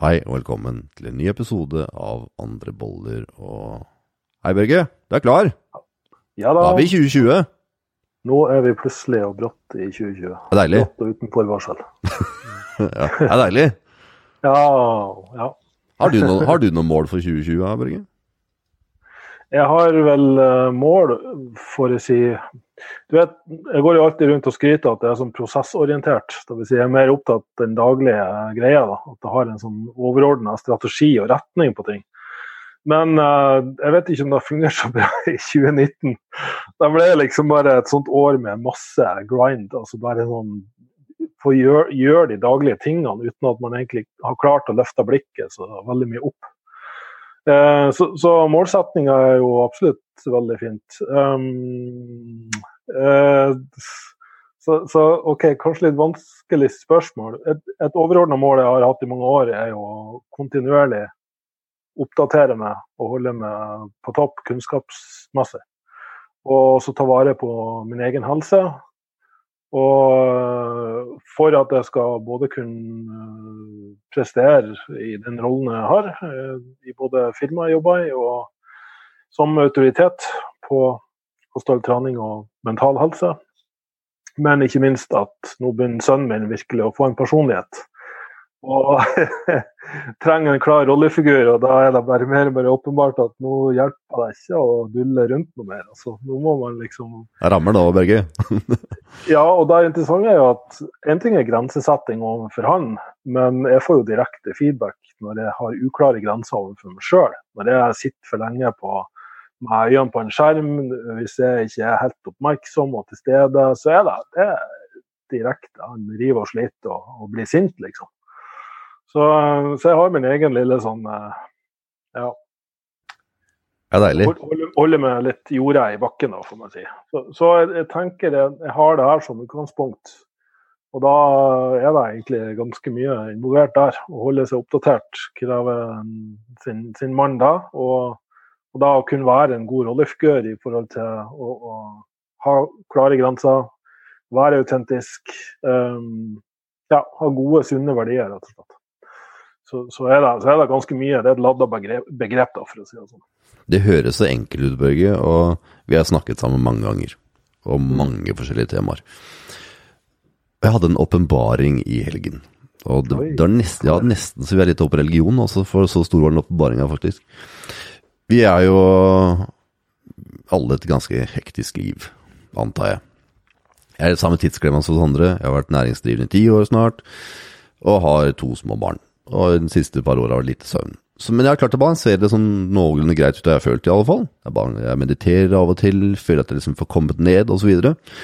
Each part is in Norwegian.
Hei og velkommen til en ny episode av Andre boller og Hei, Børge. Du er klar? Ja Da da. er vi i 2020. Nå er vi plutselig og brått i 2020. Det er deilig. Brått og uten forvarsel. Ja, det er deilig. Ja, ja. Har du, noen, har du noen mål for 2020, ja, Børge? Jeg har vel eh, mål for å si Du vet, jeg går jo alltid rundt og skryter at jeg er sånn prosessorientert. Det vil si jeg er mer opptatt av den daglige greia. da, At jeg har en sånn overordna strategi og retning på ting. Men uh, jeg vet ikke om det har fungert så bra i 2019. Da ble det liksom bare et sånt år med masse grind. altså bare sånn Få gjøre gjør de daglige tingene uten at man egentlig har klart å løfte blikket så veldig mye opp. Eh, Så, så målsettinga er jo absolutt veldig fint. Um, eh, så, så OK, kanskje litt vanskelig spørsmål. Et, et overordna mål jeg har hatt i mange år, er jo kontinuerlig oppdatere meg og holde meg på topp kunnskapsmessig. Og så ta vare på min egen helse. Og for at jeg skal både kunne eh, prestere i den rollen jeg har, eh, i både firmaet jeg jobber i og som autoritet på kostal trening og mental helse. Men ikke minst at nå begynner sønnen min virkelig å få en personlighet. Og trenger en klar rollefigur, og da er det bare mer mer åpenbart at nå hjelper det ikke å dulle rundt noe mer. Altså, nå må man liksom Jeg rammer nå, Børge. ja, og det interessante er jo at en ting er grensesetting overfor han, men jeg får jo direkte feedback når jeg har uklare grenser overfor meg sjøl. Når jeg sitter for lenge på, med øynene på en skjerm, hvis jeg ikke er helt oppmerksom og til stede, så er det, det er direkte han river og sliter og, og blir sint, liksom. Så, så jeg har min egen lille sånn eh, ja, er deilig. Holde, holde meg litt jorda i bakken, da, får man si. Så, så jeg, jeg tenker jeg, jeg har det her som utgangspunkt. Og da er det egentlig ganske mye involvert der. Å holde seg oppdatert krever sin, sin mann da. Og, og da å kunne være en god rollefigør i forhold til å, å ha klare grenser, være autentisk. Um, ja, ha gode, sunne verdier, rett og slett. Så, så, er det, så er det ganske mye. Det er et ladda begrep, begrep da, for å si det sånn. Det høres så enkelt ut, Børge, og vi har snakket sammen mange ganger. Om mange forskjellige temaer. Jeg hadde en åpenbaring i helgen. Og det, det nesten, ja, nesten så vi er litt over religion også, for så stor var den åpenbaringa, faktisk. Vi er jo alle et ganske hektisk liv, antar jeg. Jeg er i samme tidsklemme som oss andre. Jeg har vært næringsdrivende i ti år snart, og har to små barn. Og de siste par åra har lite søvn. Så, men jeg har klart å balansere det sånn noenlunde greit ut, har jeg følt i alle fall. Jeg, bare, jeg mediterer av og til, føler at jeg liksom får kommet ned, osv. Og,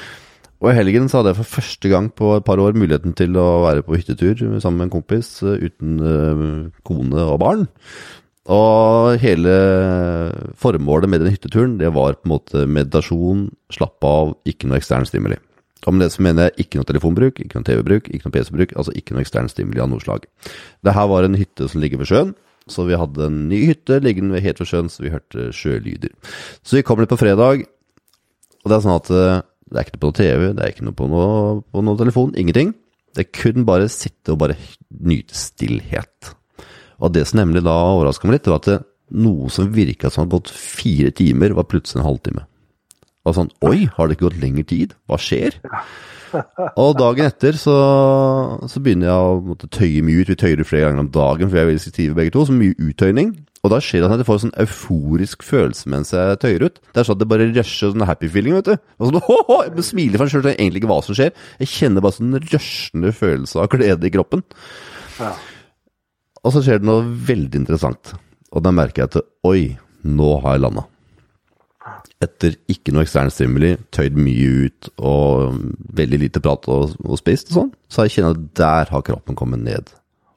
og i helgen så hadde jeg for første gang på et par år muligheten til å være på hyttetur sammen med en kompis eh, uten uh, kone og barn. Og hele formålet med den hytteturen, det var på en måte meditasjon, slappe av, ikke noe ekstern stimuli. Og med det så mener jeg ikke noe telefonbruk, ikke noe TV-bruk, ikke noe PC-bruk, altså ikke noe ekstern stimuli av noe slag. Det her var en hytte som ligger ved sjøen, så vi hadde en ny hytte liggende helt ved sjøen, så vi hørte sjølyder. Så vi kom litt på fredag, og det er sånn at eh, det er ikke noe på noe TV, det er ikke noe på noe, på noe telefon, ingenting. Det er kun bare sitte og bare nyte stillhet. Og det som nemlig da overraska meg litt, var at noe som virka som hadde gått fire timer, var plutselig en halvtime. Og sånn Oi, har det ikke gått lengre tid? Hva skjer? Og dagen etter så, så begynner jeg å måtte tøye mye ut. Vi tøyer det flere ganger om dagen, for vi er veldig sensitive begge to. Så mye uttøyning. Og da skjer det at jeg får en sånn euforisk følelse mens jeg tøyer ut. Det er sånn at det bare rusher sånn happy feeling, vet du. Og sånn, ho, ho! Jeg smiler for jeg skjønner egentlig ikke hva som skjer. Jeg kjenner bare sånn rushende følelse av glede i kroppen. Ja. Og så skjer det noe veldig interessant. Og da merker jeg at oi, nå har jeg landa. Etter ikke noe ekstern stimuli, tøyd mye ut og veldig lite prat og, og spist og sånn, så har jeg kjent at der har kroppen kommet ned.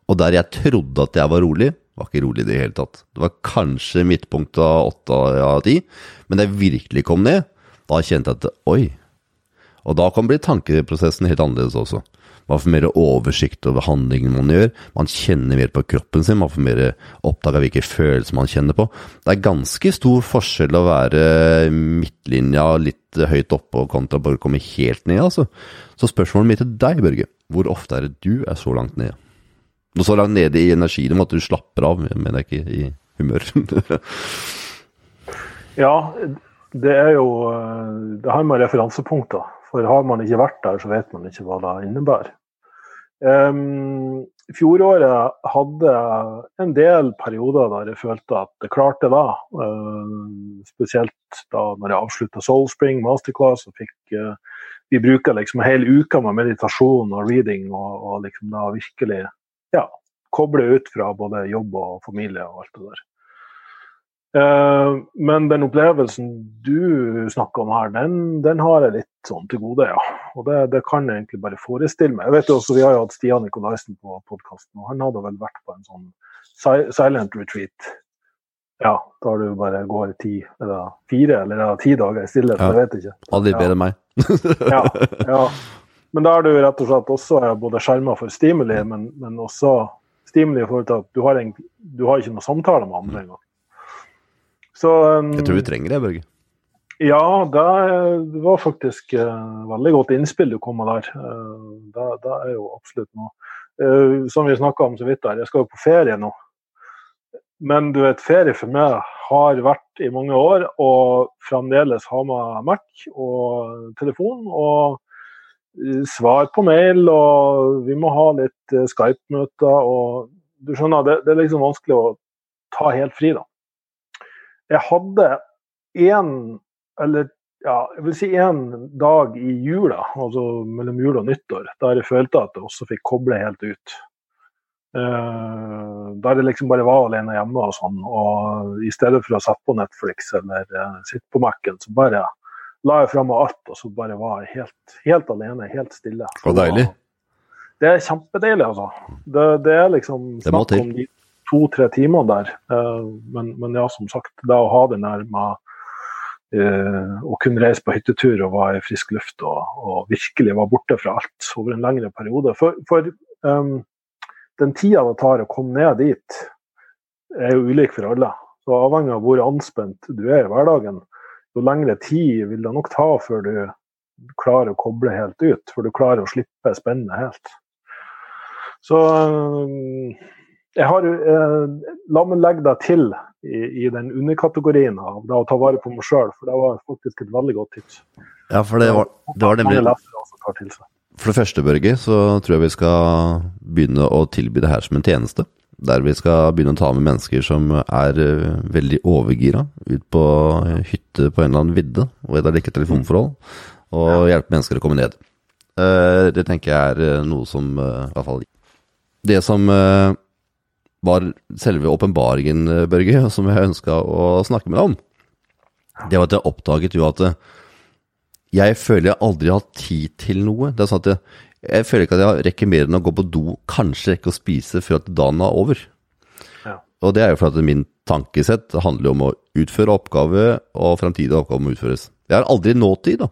Og der jeg trodde at jeg var rolig, var ikke rolig i det hele tatt. Det var kanskje midtpunktet av åtte av ti, men da jeg virkelig kom ned, da kjente jeg at oi. Og da kan bli tankeprosessen helt annerledes også. Man får mer oversikt over handlingen man gjør. Man kjenner mer på kroppen sin. Man får mer opptak av hvilke følelser man kjenner på. Det er ganske stor forskjell å være midtlinja litt høyt oppe kontra bare komme helt ned, altså. Så spørsmålet mitt til deg, Børge. Hvor ofte er det du er så langt nede? Du er så langt nede i energien at du slapper av, men ikke i humør. ja, det er jo Det har med referansepunkter. For har man ikke vært der, så vet man ikke hva det innebærer. Um, fjoråret hadde en del perioder der jeg følte at det klarte det. Uh, spesielt da når jeg avslutta Soulspring Masterclass og fikk uh, Vi bruker liksom hele uka med meditasjon og reading og, og liksom da virkelig ja, koble ut fra både jobb og familie og alt det der. Uh, men den opplevelsen du snakker om her, den, den har jeg litt sånn til gode, ja. Og det, det, kan jeg egentlig bare forestille meg. Jeg vet jo også, Vi har jo hatt Stian Nikolaisen på podkasten, og han hadde vel vært på en sånn silent retreat. Ja, da du bare går ti, eller fire eller ja, ti dager i stillhet, ja. jeg vet ikke. Aldri bedre enn meg. ja, ja. Men da er du rett og slett også både skjerma for stimuli, men, men, også stimuli i forhold til at du har, en, du har ikke noe samtale med andre engang. Så um, Jeg tror vi trenger det, Børge. Ja, det var faktisk uh, veldig godt innspill du kom med der. Uh, det, det, er jo absolutt noe. Uh, som vi snakka om så vidt der, jeg skal jo på ferie nå. Men du vet, ferie for meg har vært i mange år, og fremdeles har med Mac og telefon. og svar på mail, og vi må ha litt Skype-møter. og Du skjønner, det, det, er liksom vanskelig å ta helt fri, da. Jeg hadde én eller ja, jeg vil si en dag i jula, altså mellom jul og nyttår, der jeg følte at jeg også fikk koble helt ut. Uh, der jeg liksom bare var alene hjemme og sånn. Og i stedet for å sette på Netflix eller uh, sitte på Mac-en, så bare la jeg fra meg alt, og så bare var jeg helt, helt alene, helt stille. Så, og deilig. Det er kjempedeilig, altså. Det, det er liksom snakk om de to-tre timene der. Uh, men, men, ja, som sagt, det å ha den der med og kunne reise på hyttetur og var i frisk luft og, og, virkelig var borte fra alt over en lengre periode. For, for um, den tida det tar å komme ned dit, er jo ulik for alle. Så Avhengig av hvor anspent du er i hverdagen, jo lengre tid vil det nok ta før du klarer å koble helt ut. Før du klarer å slippe spennet helt. Så um, jeg har, eh, La meg legge deg til i, i den underkategorien av det å ta vare på meg sjøl, for det var faktisk et veldig godt tips. Ja, for det var, det var nemlig For det første, Børge, så tror jeg vi skal begynne å tilby det her som en tjeneste. Der vi skal begynne å ta med mennesker som er uh, veldig overgira ut på hytte på en eller annen vidde, og der det ikke er telefonforhold, og hjelpe mennesker å komme ned. Uh, det tenker jeg er uh, noe som i hvert fall Det som var selve åpenbaringen, eh, Børge, som jeg ønska å snakke med deg om. Det var at jeg oppdaget jo at eh, jeg føler jeg aldri har tid til noe. Det er sånn at jeg, jeg føler ikke at jeg rekker mer enn å gå på do, kanskje rekke å spise før at dagen er over. Ja. Og det er jo fordi at min tankesett handler om å utføre oppgave, og framtidige oppgaver må utføres. Jeg har aldri nåtid, da.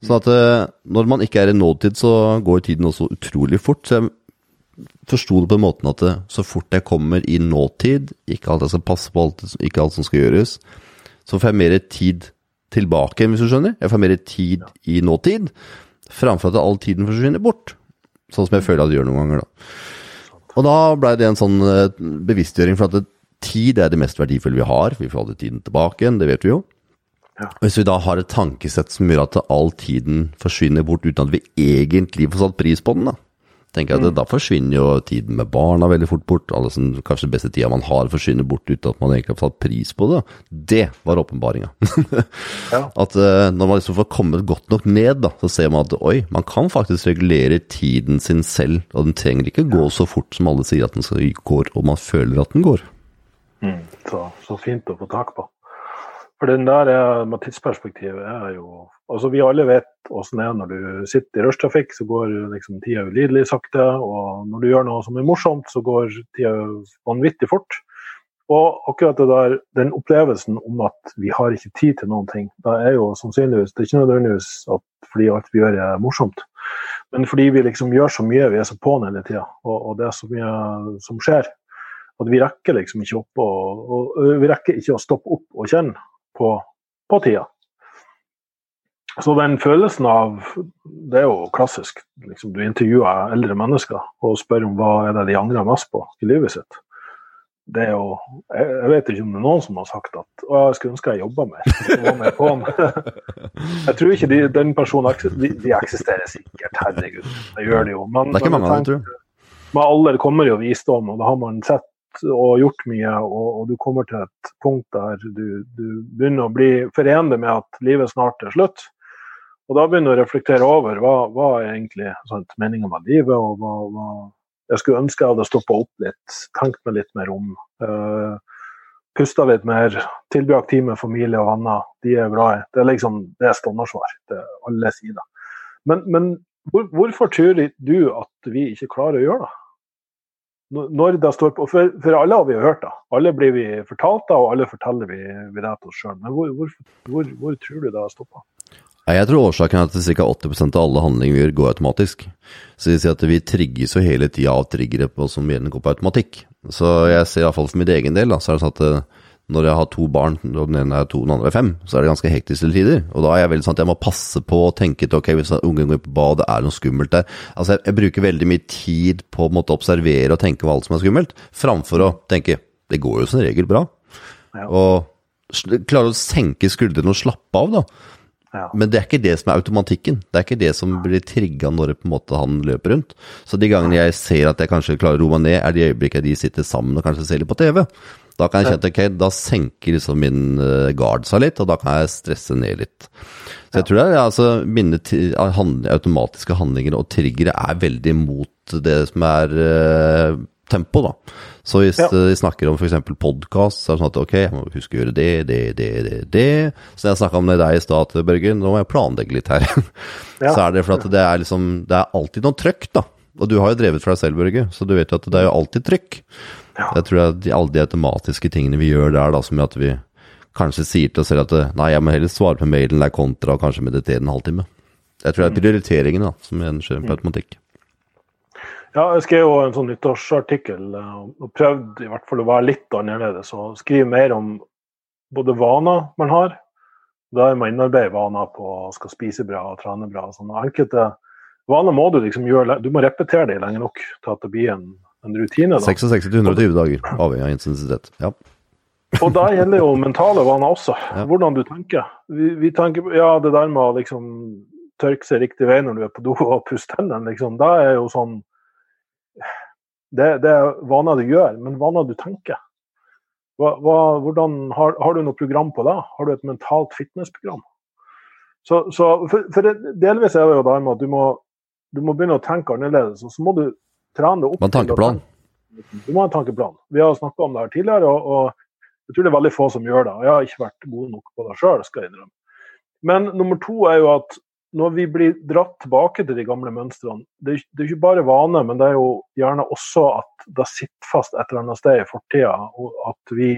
Sånn at eh, når man ikke er i nåtid, så går tiden også utrolig fort. Så jeg forsto det på den måten at det, så fort jeg kommer i nåtid, ikke alt jeg skal passe på, alt, ikke alt som skal gjøres, så får jeg mer tid tilbake, hvis du skjønner. Jeg får mer tid i nåtid, framfor at all tiden forsvinner bort. Sånn som jeg føler at det gjør noen ganger, da. Og da blei det en sånn eh, bevisstgjøring, for at tid er det mest verdifulle vi har. Vi får aldri tiden tilbake igjen, det vet vi jo. Ja. Hvis vi da har et tankesett som gjør at all tiden forsvinner bort uten at vi egentlig får satt pris på den, da tenker jeg at mm. Da forsvinner jo tiden med barna veldig fort bort. Alle som, kanskje den beste tida man har, forsvinner bort uten at man egentlig har tatt pris på det. Det var åpenbaringa. ja. At uh, når man liksom får kommet godt nok ned, da, så ser man at oi, man kan faktisk regulere tiden sin selv. Og den trenger ikke gå så fort som alle sier at den skal gå, og man føler at den går. Mm. Så, så fint å få tak på. For den der med tidsperspektivet er jo Altså, vi alle vet åssen det er når du sitter i rushtrafikk, så går liksom tida ulidelig sakte. Og når du gjør noe som er morsomt, så går tida vanvittig fort. Og akkurat det der, den opplevelsen om at vi har ikke tid til noen ting, det er jo sannsynligvis Det er ikke nødvendigvis at fordi alt vi gjør er morsomt, men fordi vi liksom gjør så mye, vi er så på'n hele tida, og, og, det er så mye som skjer. At vi rekker liksom ikke opp og, og, vi rekker ikke å stoppe opp og kjenne på, på tida. så den følelsen av Det er jo klassisk. Liksom, du intervjuer eldre mennesker og spør om hva er det de angrer mest på i livet sitt. Det er jo, jeg vet ikke om det er noen som har sagt at å, jeg skulle ønske jeg jobba mer. Jeg tror ikke de, den personen de, de, eksisterer sikkert, herregud. Det gjør de jo. Men, det er ikke mange av dem, tror jeg. Med alder kommer jo visdom, og da har man sett og gjort mye, og, og, du kommer til et punkt der du, du begynner å bli forenlig med at livet snart er slutt. Og da begynner du å reflektere over hva, hva er egentlig sant, meninga med livet, og hva, hva, jeg skulle ønske jeg hadde stoppa opp litt, tenkt meg litt mer om. Uh, pusta litt mer, tilbrakt tid med familie og venner. De er glad i. Det er liksom det er standardsvar til alle sider. Men, men hvor, hvorfor tror du at vi ikke klarer å gjøre det? Når det står på, for, for, alle har vi hørt det. Alle blir vi fortalt det, og alle forteller vi, vi det til oss sjøl. Men hvor, hvor, hvor, hvor, tror du det har stoppa? Jeg tror årsaken er at ca. 80% av alle handlinger vi gjør, går automatisk. Så det vil si at vi trigges jo hele tida av triggere på som gjerne går på automatikk. Så jeg ser iallfall for min egen del, da, så er det sånn at eh, når jeg har to barn, og den ene er to den andre er fem, så er det ganske hektiske tider. Og da er jeg veldig sånn at jeg må passe på å tenke til ok, hvis ungen går på badet, er det noe skummelt der? Altså jeg, jeg, bruker veldig mye tid på å måtte observere og tenke hva alt som er skummelt, framfor å tenke det går jo som regel bra. Ja. Og klare å senke skuldrene og slappe av, da. Ja. Men det er ikke det som er automatikken. Det er ikke det som blir trigga når på en måte han løper rundt. Så de gangene jeg ser at jeg kanskje klarer å roe meg ned, er de øyeblikkene de sitter sammen og kanskje ser litt på TV. Da kan jeg kjenne at ok, da senker liksom min uh, guard seg litt, og da kan jeg stresse ned litt. Så jeg tror det er altså mine automatiske handlinger og triggere er veldig mot det som er uh, tempo, da. Så hvis ja. de snakker om f.eks. podkast, så er det sånn at ok, jeg må huske å gjøre det, det, det, det, det. Så jeg snakka om det deg i stad, Børgen, nå må jeg planlegge litt her. Ja. Så er det for at det er liksom Det er alltid noe trøkk, da. Og du har jo drevet for deg selv, Børge, så du vet jo at det er jo alltid trykk. Ja. Jeg tror at de, alle de automatiske tingene vi gjør der, da, som gjør at vi kanskje sier til oss selv at nei, jeg må heller svare på mailen der kontra og kanskje meditere en halvtime. Jeg tror det er prioriteringen da, som skjer på mm. automatikk. Ja, jeg skrev jo en sånn nyttårsartikkel eh, og prøvde i hvert fall å være litt annerledes og skrive mer om både vaner man har. Da er man innarbeider vaner på å skal spise bra og trene bra. og sånn. Enkelte vaner må du liksom gjøre, du må repetere det lenge nok til at det blir en en rutine. Da. 66-120 dager, avhengig av intensitet. Ja. Og da gjelder jo mentale vaner også, ja. hvordan du tenker. Vi, vi, tenker ja, det der med å liksom tørke seg riktig vei når du er på do og pusse tennene, liksom, det er jo sånn det, det, er vaner du gjør, men vaner du tenker. Hva, hva, hvordan, har, har, du noe program på det? Har du et mentalt fitnessprogram? Så, så for, for det, delvis er det jo det med at du må, du må begynne å tenke annerledes, og så må du trene opp. en tankeplan? Du må ha en tankeplan. Vi har snakka om det her tidligere, og, og, jeg tror det er veldig få som gjør det. Jeg har ikke vært god nok på det sjøl, skal jeg innrømme. Men nummer to er jo at når vi blir dratt tilbake til de gamle mønstrene, det det er ikke bare vane, men det er jo gjerne også at det sitter fast et eller annet sted i fortida. Og at vi,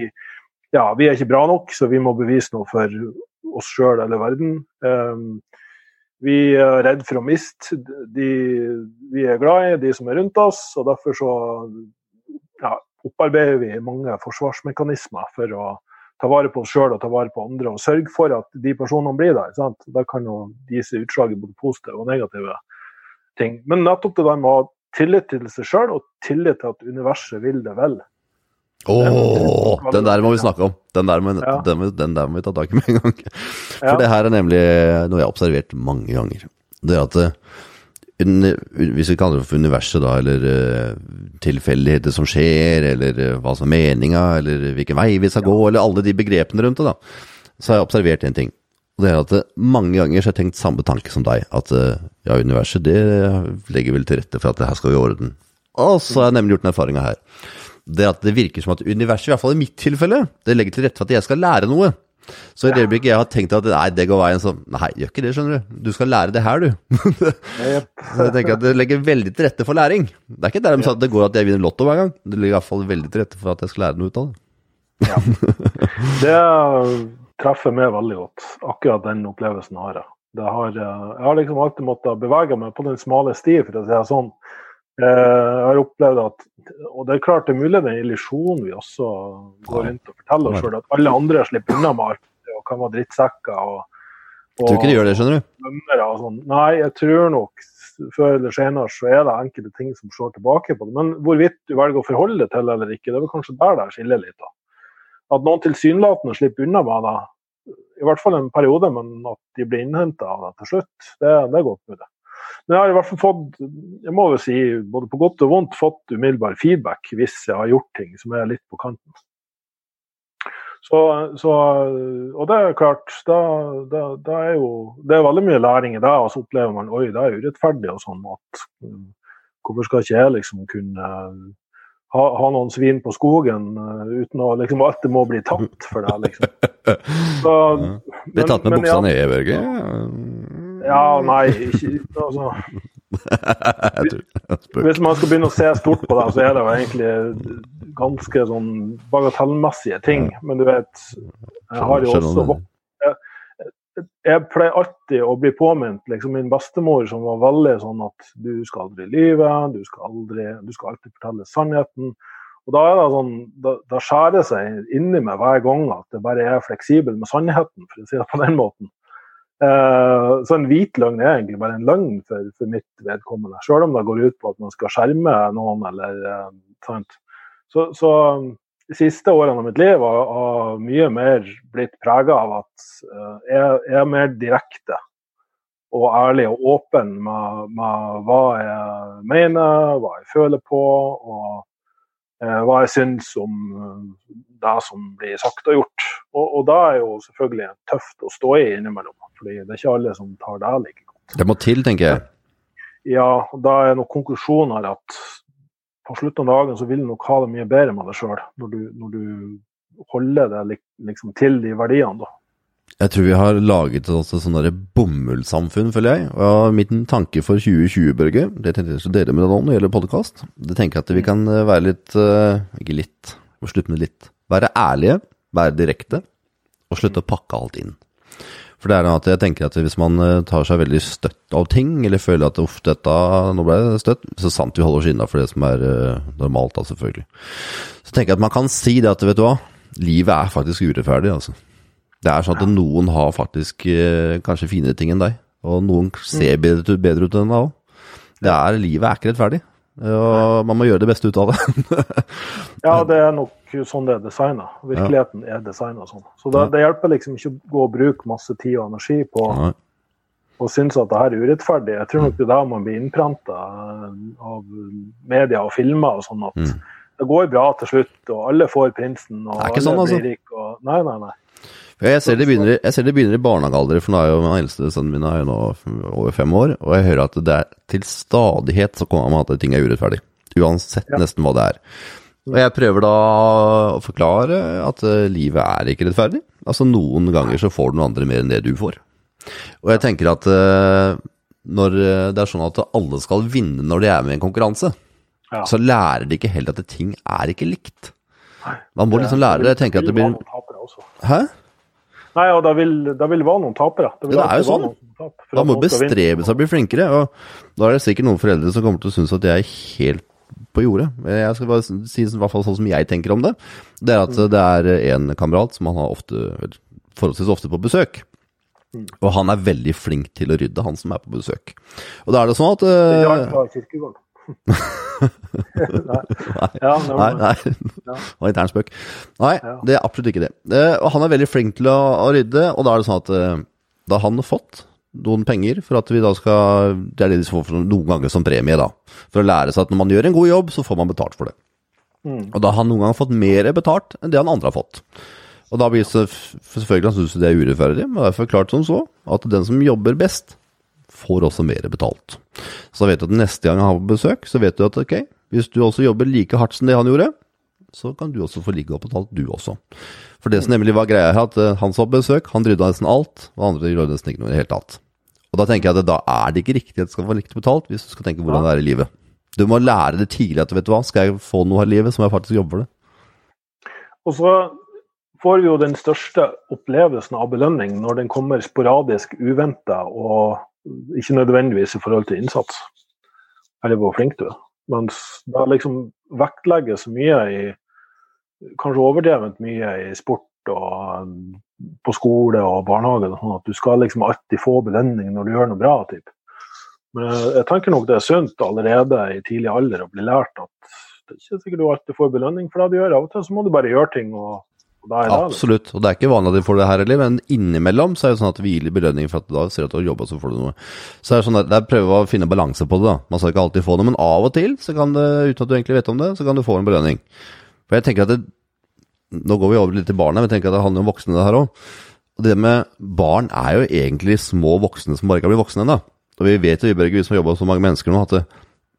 ja, vi er ikke bra nok, så vi må bevise noe for oss sjøl eller verden. Um, vi er redd for å miste de vi er glad i, de som er rundt oss. og Derfor så ja, opparbeider vi mange forsvarsmekanismer for å ta vare på oss sjøl og ta vare på andre, og sørge for at de personene blir der. Sant? Da kan jo de se utslag i både positive og negative ting. Men nettopp det der med å ha tillit til seg sjøl og tillit til at universet vil det vel. Oh, den der må vi snakke om. Den der, må, ja. den, den der må vi ta tak i med en gang. For ja. det her er nemlig noe jeg har observert mange ganger. Det at eh, hvis vi kaller det for universet, da, eller uh, tilfeldigheter som skjer, eller hva som er meninga, eller hvilken vei vi skal ja. gå, eller alle de begrepene rundt det, da, så har jeg observert en ting. Det er at mange ganger så har jeg tenkt samme tanke som deg, at ja, universet det legger vel til rette for at det her skal gå i orden. Og så har jeg nemlig gjort den erfaringa her det at det virker som at universet, i hvert fall i mitt tilfelle, det legger til rette for at jeg skal lære noe. Så i det øyeblikket jeg har tenkt at nei, det går veien, så nei, gjør ikke det, skjønner du. Du skal lære det her, du. så jeg tenker at det legger veldig til rette for læring. Det er ikke der de sa at det går at jeg vinner Lotto hver gang. Det hvert fall veldig til rette for at jeg skal lære noe ut av det. ja. Det treffer meg veldig godt. Akkurat den opplevelsen har jeg. Har, jeg har liksom alltid måttet bevege meg på den smale sti, for å si det sånn. Eh, jeg har opplevd at Og det er klart det er mulig det er en illusjon vi også går rundt og forteller oss sjøl, at alle andre slipper unna med alt og kan være drittsekker og Jeg tror ikke de gjør det, skjønner du. sånn. Nei, jeg tror nok før eller senere så er det enkelte ting som slår tilbake på det. Men hvorvidt du velger å forholde deg til eller ikke, det er vel kanskje der det skiller litt. da. At noen tilsynelatende slipper unna med det, i hvert fall en periode, men at de blir innhenta av det til slutt, det, det er godt mulig. Men jeg har i hvert fall fått, jeg må jo si, både på godt og vondt, fått umiddelbar feedback hvis jeg har gjort ting som er litt på kanten. Så, så, og det er klart, da, da, da, er jo Det er veldig mye læring i det. Og så opplever man oi, det er urettferdig og sånn. at Hvorfor skal ikke jeg liksom kunne ha, ha noen svin på skogen uh, uten å liksom alltid må bli tatt for det, liksom. Så, ja. Blir tatt med buksa ja. nede, Børge? Ja, nei, ikke altså. Hvis man skal begynne å se stort på det, så er det jo egentlig ganske sånn bagatellmessige ting. Men du vet, jeg har jo også jeg, jeg pleier alltid å bli påminnet liksom min bestemor som var veldig sånn at du skal aldri lyve, du skal, aldri, du skal alltid fortelle sannheten. Og da er det sånn, da, da skjærer det seg inni meg hver gang at jeg bare er fleksibel med sannheten, for å si det på den måten. Uh, så en hvit løgn er egentlig bare en løgn for, for mitt vedkommende. Selv om det går ut på at man skal skjerme noen eller uh, sant. Så, så de siste årene av mitt liv har, har mye mer blitt prega av at uh, jeg, jeg, er mer direkte og ærlig og åpen med, med, hva jeg mener, hva jeg føler på, og hva jeg syns om det som blir sagt og gjort. Og, og da er jo selvfølgelig tøft å stå i innimellom fordi det er ikke alle som tar det like godt. Det må til, tenker jeg. Ja, og da er nok konklusjonen her at på slutten av dagen så vil du nok ha det mye bedre med deg sjøl, når, når, du holder deg liksom til de verdiene. da. Jeg tror vi har laget et sånt bomullssamfunn, føler jeg. Og min tanke for 2020, Børge, det tenkte jeg skulle dele med deg nå når det gjelder podkast. Det tenker jeg at vi kan eh, være litt eh, Ikke litt, må slutte med litt. Være ærlige, være direkte, og slutte å pakke alt inn. For det er at jeg tenker at hvis man eh, tar seg veldig støtt av ting, eller føler at uff, dette, nå ble det støtt, så sant vi holder oss innafor det som er normalt, da, selvfølgelig. Så tenker jeg at man kan si det at vet du hva, livet er faktisk urettferdig, altså. Det er sånn at noen har faktisk uh, kanskje finere ting enn deg, og noen ser mm. bedre, bedre ut enn deg òg. Det er, livet er ikke rettferdig. Og man må gjøre det beste ut av det. ja, det er nok sånn det er designa. Virkeligheten ja. er designa sånn. Så det, det, hjelper liksom ikke å gå og bruke masse tid og energi på å synes at det her er urettferdig. Jeg tror nok det er der man blir innprenta av media og filmer og sånn at mm. det går bra til slutt, og alle får prinsen, og alle sånn, altså. blir rike. Og... Nei, nei, nei. Jeg ser, det begynner, ser det begynner i barnehagealder, for nå er jo den eldste sønnen min er jo nå over fem år. Og jeg hører at det er til stadighet så kommer man at ting er urettferdig. Uansett ja. nesten hva det er. Og jeg prøver da å forklare at eh, livet er ikke rettferdig. Altså noen ganger så får noen andre mer enn det du får. Og jeg tenker at eh, når eh, det er sånn at alle skal vinne når de er med i en konkurranse, ja. så lærer de ikke heller at ting er ikke likt. Man må liksom lære det. Jeg tenker at det blir Hæ? Nei, og da vil, det vil være noen tapere. Det, det er jo sånn. Da må bestrebe seg å bli flinkere. og Da er det sikkert noen foreldre som kommer til å synes at jeg er helt på jordet. Jeg skal bare si i hvert fall sånn som jeg tenker om det. Det er at mm. det er en kamerat som han har ofte, forholdsvis ofte på besøk. Mm. Og han er veldig flink til å rydde, han som er på besøk. Og da er det sånn at uh, nei. Ja, nei, nei. Det var intern spøk. Nei, det er absolutt ikke det. Og han er veldig flink til å, å rydde, og da er det sånn at eh, da har han fått noen penger for at vi da skal Det er det de får noen ganger som premie, da. For å lære seg at når man gjør en god jobb, så får man betalt for det. Mm. Og da har han noen ganger fått mer betalt enn det han andre har fått. Og da blir det selvfølgelig han syns det er urettferdig, men det er forklart som så at den som jobber best, får også mer betalt. Så vet du at neste gang han har besøk, så vet du at ok, hvis du også jobber like hardt som det han gjorde, så kan du også få like og betalt, du også. For det som nemlig var greia her, at eh, han som på besøk, han rydda nesten alt, og andre gjorde nesten ikke noe i det hele tatt. Og da tenker jeg at da er det ikke riktig at det skal få likt betalt, hvis du skal tenke hvordan det er i livet. Du må lære det tidlig at vet du hva, skal jeg få noe her i livet, så må jeg faktisk jobbe for det. Og så får vi jo den største opplevelsen av belønning når den kommer sporadisk, uventa og ikke nødvendigvis i forhold til innsats, eller hvor flink du er. Mens det liksom vektlegges mye i Kanskje overdrevent mye i sport og på skole og barnehage. Sånn at du skal liksom alltid få belønning når du gjør noe bra. Typ. Men jeg tenker nok det er sunt allerede i tidlig alder å bli lært at det er ikke sikkert du alltid får belønning for det du gjør. Av og til så må du bare gjøre ting, og, Absolutt, og det er ikke vanlig at de får det her heller, men innimellom så er det sånn at vi gir litt belønning for at da ser du at du har jobba, så får du noe. Så er det sånn at der prøver å finne balanse på det, da. Man skal ikke alltid få det, men av og til, så kan det, uten at du egentlig vet om det, så kan du få en belønning. For jeg tenker at det, Nå går vi over litt til barna, men jeg tenker at det handler om voksne, det her òg. Og det med barn er jo egentlig små voksne som bare ikke har blitt voksne ennå. Og vi vet jo, Børge, vi som har jobba med så mange mennesker nå, at det,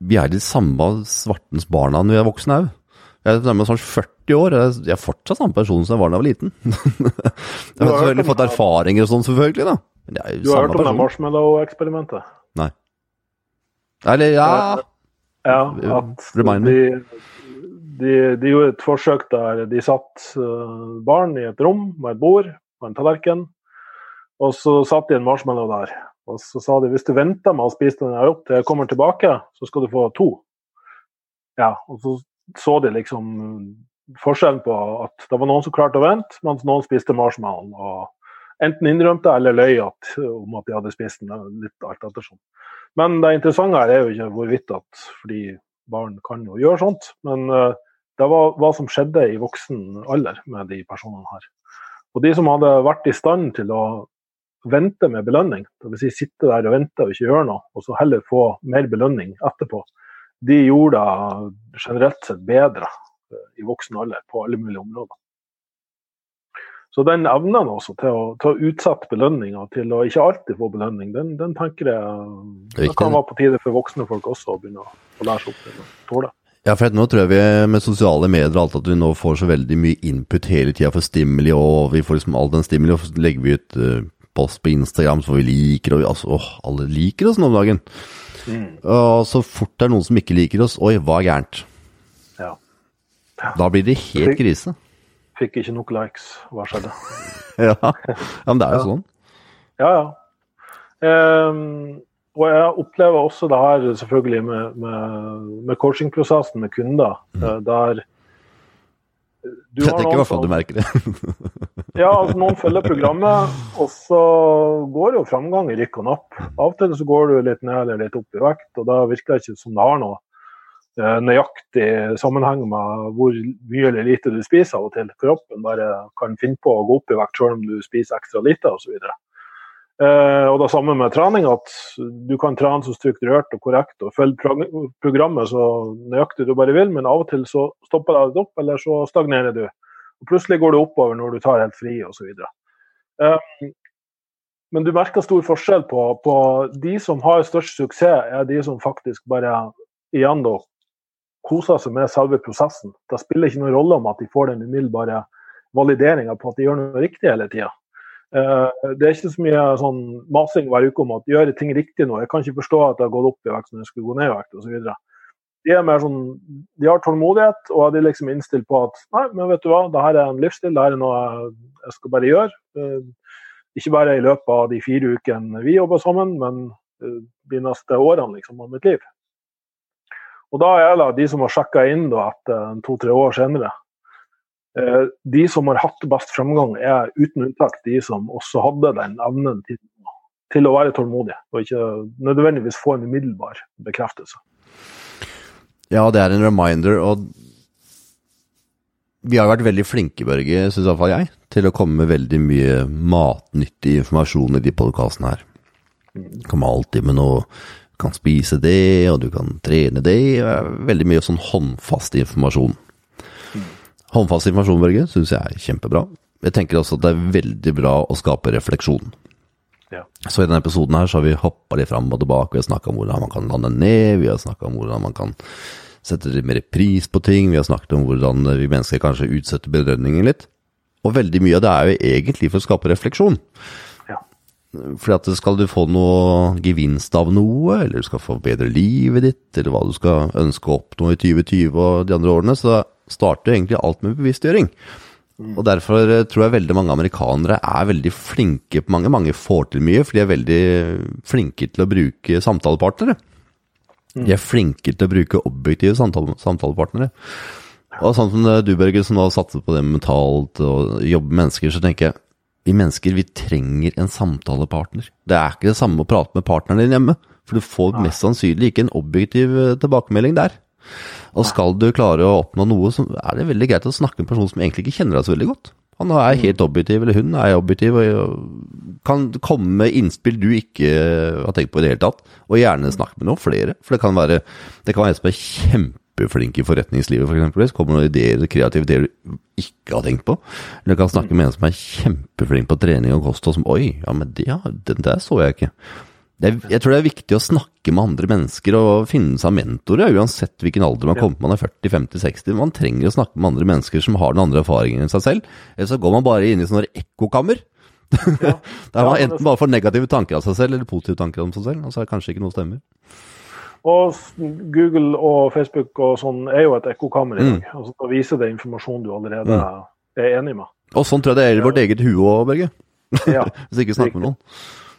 vi er de samme svartens barna når vi er voksne òg. Jeg er nærmest sånn 40 år, og jeg er fortsatt samme person som jeg var da jeg var liten. jeg har selvfølgelig fått erfaringer og sånn, selvfølgelig, da. Men jeg er jo Du har hørt om det marshmallow-eksperimentet? Nei. Eller, ja Ja, at Remind de, de, de gjorde et forsøk der de satt eh, barn i et rom med et bord og en tallerken, og så satt de en marshmallow der. Og så sa de hvis du venter med å spise den her opp til jeg kommer tilbake, så skal du få to. Ja, og så så de liksom forskjellen på at det var noen som klarte å vente, mens noen spiste marshmallow. Og enten innrømte eller løy at, om at de hadde spist den. Litt alt ettersom. Men det interessante her er jo ikke hvorvidt at fordi barn kan jo gjøre sånt, men eh, det var hva som skjedde i voksen alder med de personene her. Og de som hadde vært i stand til å vente med belønning, dvs. Si sitte der og vente og ikke gjøre noe, og så heller få mer belønning etterpå, de gjorde det generelt sett bedre i voksen alder på alle mulige områder. Så den evnen også til å, til å utsette belønninga til å ikke alltid få belønning, den, den tenker jeg det kan være på tide for voksne folk også å begynne å lære seg opp til å tåle. Ja, for nå tror jeg vi med sosiale medier og alt at vi nå får så veldig mye input hele tida for stimuli, og vi får liksom all den stimuli, og så legger vi ut eh, post på Instagram som vi liker, og vi, altså, åh, alle liker oss nå om dagen. Og så fort det er noen som ikke liker oss, oi, hva er gærent? Ja. Da blir det helt krise. Fikk ikke nok likes, hva skjedde? Ja, ja men det er jo sånn. Ja, ja. Um, og jeg opplever også det her selvfølgelig med, med, med coachingprosessen med kunder, mm. der du Jeg tenker i hvert fall du merker det. Ja, altså noen følger programmet, og så går jo framgang i rykk og napp. Av og til så går du litt ned eller litt opp i vekt, og da virker det ikke som det har noe eh, nøyaktig sammenheng med hvor mye eller lite du spiser av og til. Kroppen bare kan finne på å gå opp i vekt selv om du spiser ekstra lite osv. Eh, og det samme med trening, at du kan trene så strukturert og korrekt og følge programmet så nøyaktig du bare vil, men av og til så stopper det opp, eller så stagnerer du. Og plutselig går det oppover når du tar helt fri osv. Um, men du merker stor forskjell på, på de som har størst suksess, er de som faktisk bare igjen da koser seg med selve prosessen. Det spiller ikke noen rolle om at de får den umiddelbare valideringa på at de gjør noe riktig hele tida. det er ikke så mye sånn masing hver uke om at gjør ting riktig nå. Jeg kan ikke forstå at det har gått opp i vekt når jeg skulle gå ned i vekt osv. De er mer sånn, de har tålmodighet og de er liksom innstilt på at nei, men vet du hva, det her er en livsstil, det her er noe jeg skal bare gjøre. Eh, Ikke bare i løpet av de fire ukene vi jobber sammen, men eh, de neste årene liksom, av mitt liv. Og da er det de som har sjekka inn da, etter to-tre år senere. Eh, De som har hatt best fremgang, er uten unntak de som også hadde den evnen til, til å være tålmodige, og ikke nødvendigvis få en umiddelbar bekreftelse. Ja, det er en reminder, og vi har vært veldig flinke, Børge, syns iallfall jeg, til å komme med veldig mye matnyttig informasjon i de podkastene her. Du kommer alltid med noe kan spise det, og du kan trene det. Veldig mye sånn håndfast informasjon. Håndfast informasjon, Børge, syns jeg er kjempebra. Jeg tenker også at det er veldig bra å skape refleksjon. Ja. Så i denne episoden her så har vi hoppa litt fram og tilbake. Vi har snakka om hvordan man kan lande ned, vi har snakka om hvordan man kan sette litt mer pris på ting, vi har snakket om hvordan vi mennesker kanskje utsetter belønningen litt. Og veldig mye av det er jo egentlig for å skape refleksjon. Fordi at skal du få noe gevinst av noe, eller du skal forbedre livet ditt, eller hva du skal ønske å oppnå i 2020 og de andre årene, så starter egentlig alt med bevisstgjøring. Og derfor eh, tror jeg veldig mange amerikanere er veldig flinke på Mange, mange får til mye, for de er veldig flinke til å bruke samtalepartnere. De er flinke til å bruke objektive samtale, samtalepartnere. Og sånn som du, Børge, som da satser på det mentalt og jobber med mennesker, så tenker jeg vi mennesker vi trenger en samtalepartner. Det er ikke det samme å prate med partneren din hjemme, for du får mest sannsynlig ikke en objektiv eh, tilbakemelding der. Og skal du klare å oppnå noe, så er det veldig greit å snakke med en person som egentlig ikke kjenner deg så veldig godt. Han er helt objektiv, eller hun er objektiv, og kan komme med innspill du ikke har tenkt på i det hele tatt. Og gjerne snakke med noen flere, for det kan være, det kan være en som er kjempeflink i forretningslivet, f.eks. For eksempel. kommer noen ideer, kreative ideer du ikke har tenkt på. Eller kan snakke med en som er kjempeflink på trening og kost, og som oi, ja, men det, ja, den der så jeg ikke. Det er, jeg tror det er viktig å snakke med andre mennesker og finne seg mentorer, uansett hvilken alder man kommer. Man er 40, 50, 60. Man trenger å snakke med andre mennesker som har den andre erfaringen enn seg selv. Eller så går man bare inn i sånne ekkokammer. Ja. Der man enten bare får negative tanker av seg selv, eller positive tanker om seg selv. Og så er det kanskje ikke noe stemmer. Og Google og Facebook og sånn er jo et ekkokammer i dag. Mm. Altså, da viser det informasjon du allerede mm. er enig med. Og sånn tror jeg det er i vårt eget hue òg, Børge. Ja. Hvis ikke snakker med noen.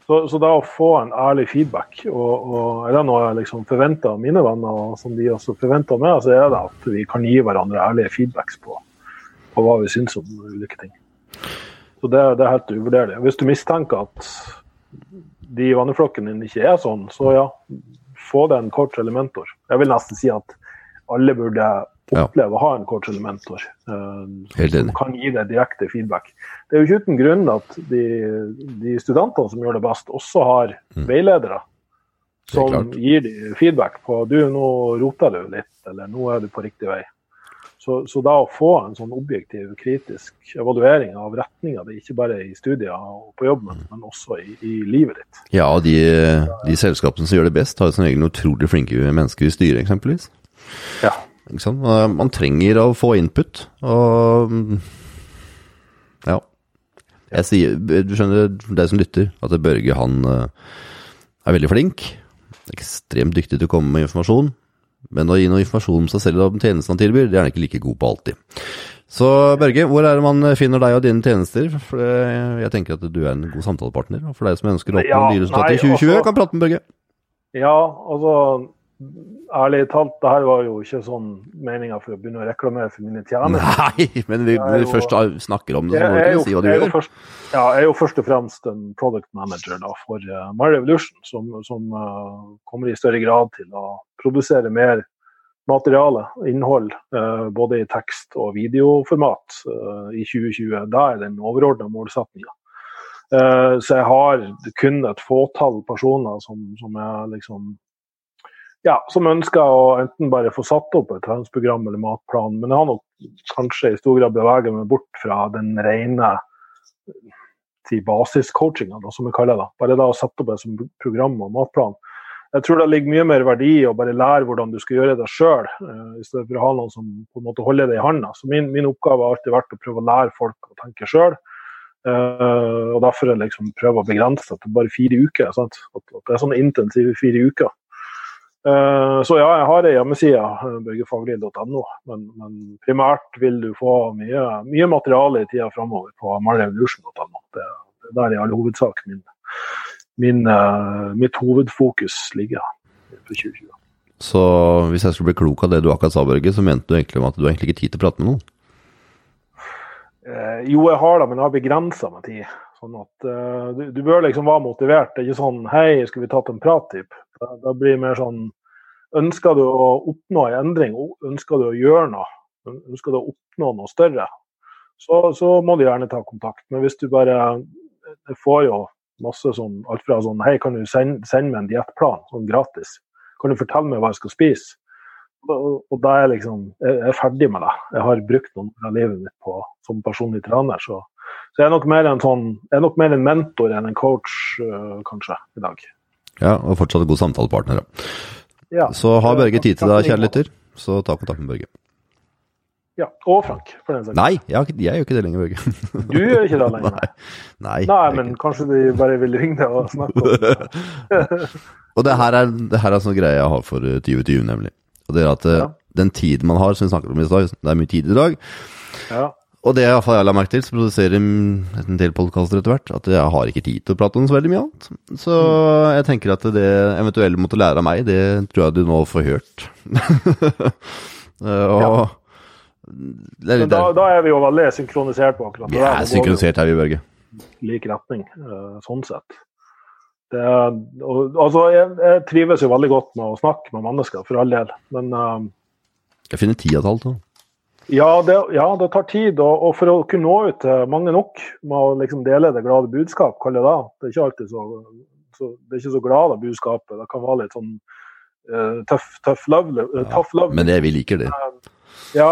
Så, så, da å få en ærlig feedback, og, og er det noe jeg liksom forventer av mine venner, og som de også forventer av meg, så er det at vi kan gi hverandre ærlige feedbacks på, på hva vi syns om ulike ting. Så det, det er helt uvurderlig. Hvis du mistenker at de i venneflokken din ikke er sånn, så ja, få deg en coach eller mentor. Jeg vil nesten si at alle burde oppleve å ha en coach eller mentor uh, som kan gi deg direkte feedback. Det er jo ikke uten grunn at de, de studentene som gjør det best, også har mm. veiledere som gir dem feedback på du, nå roter du litt, eller nå er du på riktig vei. Så, så, da å få en sånn objektiv, kritisk evaluering av retninga di, ikke bare i studier og på jobben, mm. men også i, i, livet ditt. Ja, og de, de selskapene som gjør det best, har som regel utrolig flinke mennesker i styret, eksempelvis. Ja. Man trenger å få input, og ja. Jeg sier, du skjønner, deg som lytter, at Børge han eh, er veldig flink. Ekstremt dyktig til å komme med informasjon. Men å gi noe informasjon om seg selv og om tjenestene han tilbyr, det er han ikke like god på alltid. Så Børge, hvor er det man finner deg og dine tjenester? For jeg tenker at du er en god samtalepartner. Og for deg som ønsker å oppnå ja, nyresultat i 2020, også, kan prate med Børge. Ja, altså Ærlig talt, det her var jo ikke sånn meninga for å begynne å reklamere for mine tjenester. Nei, men vi, når vi først snakker om det, så må du si hva du gjør. Først, ja, jeg er jo først og fremst en product manager da, for uh, My Revolution, som, som uh, kommer i større grad til å produsere mer materiale, innhold, uh, både i tekst- og videoformat uh, i 2020. Da er den overordna målsettinga. så jeg har kun et fåtall personer som, som er liksom ja, som ønsker å enten bare få satt opp et treningsprogram eller matplan, men jeg har nok kanskje i stor grad beveget meg bort fra den rene til basiscoachinga, som vi kaller det. Bare da å sette opp et program og matplan. Jeg tror det ligger mye mer verdi i å bare lære hvordan du skal gjøre det sjøl, uh, i stedet for å ha noen som på en måte holder det i handa. Så min, min, oppgave har alltid vært å prøve å lære folk å tenke sjøl. Eh, og derfor liksom prøve å begrense det til bare fire uker. At, at, det er sånne intensive fire uker. Eh, så ja, jeg har ei hjemmeside, eh, Men, men, primært vil du få mye, mye materiale i tida framover på marrevolution.no. Det, det der i all hovedsak min, min, uh, mitt hovedfokus ligger for 2020. Så hvis jeg skulle bli klok av det du akkurat sa, Børge, så mente du egentlig at du har egentlig ikke tid til å prate med noen? Eh, jo, jeg har det, men jeg har begrensa meg tid. Sånn at uh, du, du, bør liksom være motivert. Det er ikke sånn 'hei, skulle vi tatt en prat?' Da, da blir det mer sånn Ønsker du å oppnå en endring, ønsker du å gjøre noe, ønsker du å oppnå noe større, så, så må du gjerne ta kontakt. Men hvis du bare Jeg får jo masse sånn alt fra sånn Hei, kan du sende, sende meg en diettplan sånn gratis? Kan du fortelle meg hva jeg skal spise? Og da er jeg liksom Jeg er ferdig med det. Jeg har brukt noen av livet mitt på som personlig trener, så så jeg er nok mer en, sånn, jeg er nok mer en mentor enn en coach, uh, kanskje, i dag. Ja, og fortsatt en god samtalepartner. Ja. Så har Børge tid til deg, kjære lytter, så ta kontakt med Børge. Ja, og Frank, for den saks Nei, jeg, jeg gjør ikke det lenger, Børge. du gjør ikke det lenger? Nei, Nei, Nei men ikke. kanskje de bare vil ringe deg og snakke om det. og det her er, det her er sånn greie jeg har for 2020, eh, nemlig. Og det er at eh, ja. den tiden man har, som vi snakket om i dag, det er mye tid i dag. Ja. Og det jeg har lagt merke til, så produserer en del podkaster etter hvert, at jeg har ikke tid til å prate om så veldig mye annet. Så jeg tenker at det eventuelle måtte lære av meg, det tror jeg du nå får hørt. og ja. Men da, da, er vi jo veldig synkronisert på akkurat det. Ja, synkronisert er vi, Børge. lik retning, uh, sånn sett. Det, og, altså, jeg, jeg, trives jo veldig godt med å snakke med mennesker, for all del, men um, Jeg finner tida til alt, da. Ja det, ja, det tar tid. Og, og, for å kunne nå ut til mange nok med å liksom dele det glade budskap, kaller jeg det. Det er ikke alltid så, så, det er ikke så glade budskapet. Det kan være litt sånn uh, tøff, tøff love. Uh, tough love. Men det, vi liker det. ja,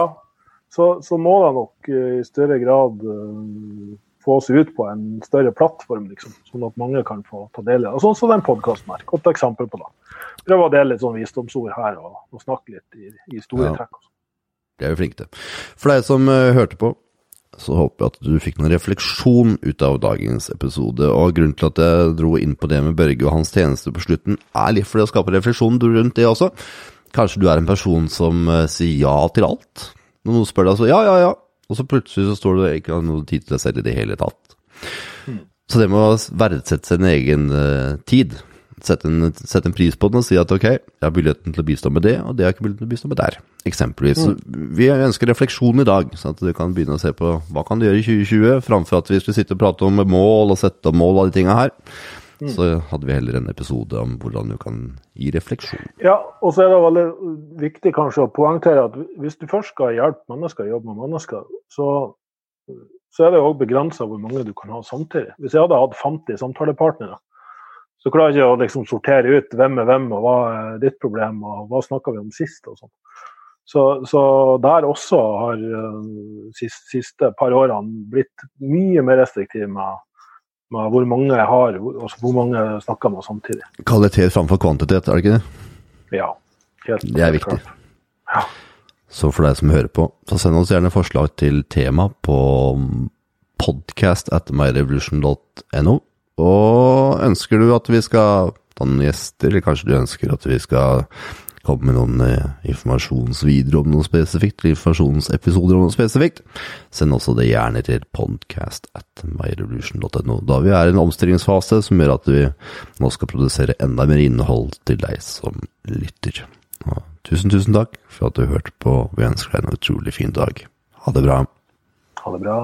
så, så, må det nok i større grad få oss ut på en større plattform, liksom, sånn at mange kan få ta del i det. Sånn som den podkasten her. Godt eksempel på det. Prøve å dele litt sånn visdomsord her og, og snakke litt i, i store ja. trekk. Det er vi flinke til. For deg som uh, hørte på, så håper jeg at du fikk noen refleksjon ut av dagens episode. Og grunnen til at jeg dro inn på det med Børge og hans tjeneste på slutten, er litt for å skape refleksjon rundt det også. Kanskje du er en person som uh, sier ja til alt. Når noen spør deg så ja, ja, ja, og så plutselig så står du ikke har noe tid til deg selv i det hele tatt. Mm. Så det med å verdsette sin egen uh, tid, sette en, sette en, pris på den og si at ok, jeg har muligheten til å bistå med det, og det har jeg ikke muligheten til å bistå med der. Eksempelvis. Mm. Vi ønsker refleksjon i dag, sånn at du kan begynne å se på hva kan du gjøre i 2020, framfor at vi skulle sitte og prate om mål og sette opp mål og de tinga her. Mm. Så hadde vi heller en episode om hvordan du kan gi refleksjon. Ja, og så er det veldig viktig kanskje å poengtere at hvis du først skal hjelpe mennesker, jobbe med mennesker, så, så er det òg begrensa hvor mange du kan ha samtidig. Hvis jeg hadde hatt 50 samtalepartnere, så klarer jeg ikke å liksom sortere ut hvem er hvem, og hva er ditt problem, og hva snakka vi om sist, og sånn. Så, så, der også har uh, siste, siste par årene blitt mye mer restriktiv med med hvor mange jeg har, altså hvor mange jeg snakker med samtidig. Kvalitet framfor kvantitet, er det ikke det? Ja. Helt, det er viktig. Ja. Så for deg som hører på, så send oss gjerne forslag til tema på podcast at myrevolution.no. Og ønsker du at vi skal ta noen gjester, eller kanskje du ønsker at vi skal komme med noen eh, informasjonsvideoer om noe spesifikt, eller informasjonsepisoder om noe spesifikt, send også det gjerne til podcast at myrevolution.no. Da vi er i en omstillingsfase som gjør at vi nå skal produsere enda mer innhold til deg som lytter. Og tusen, tusen takk for at du hørte på. Vi ønsker deg en utrolig fin dag. Ha det bra. Ha det bra.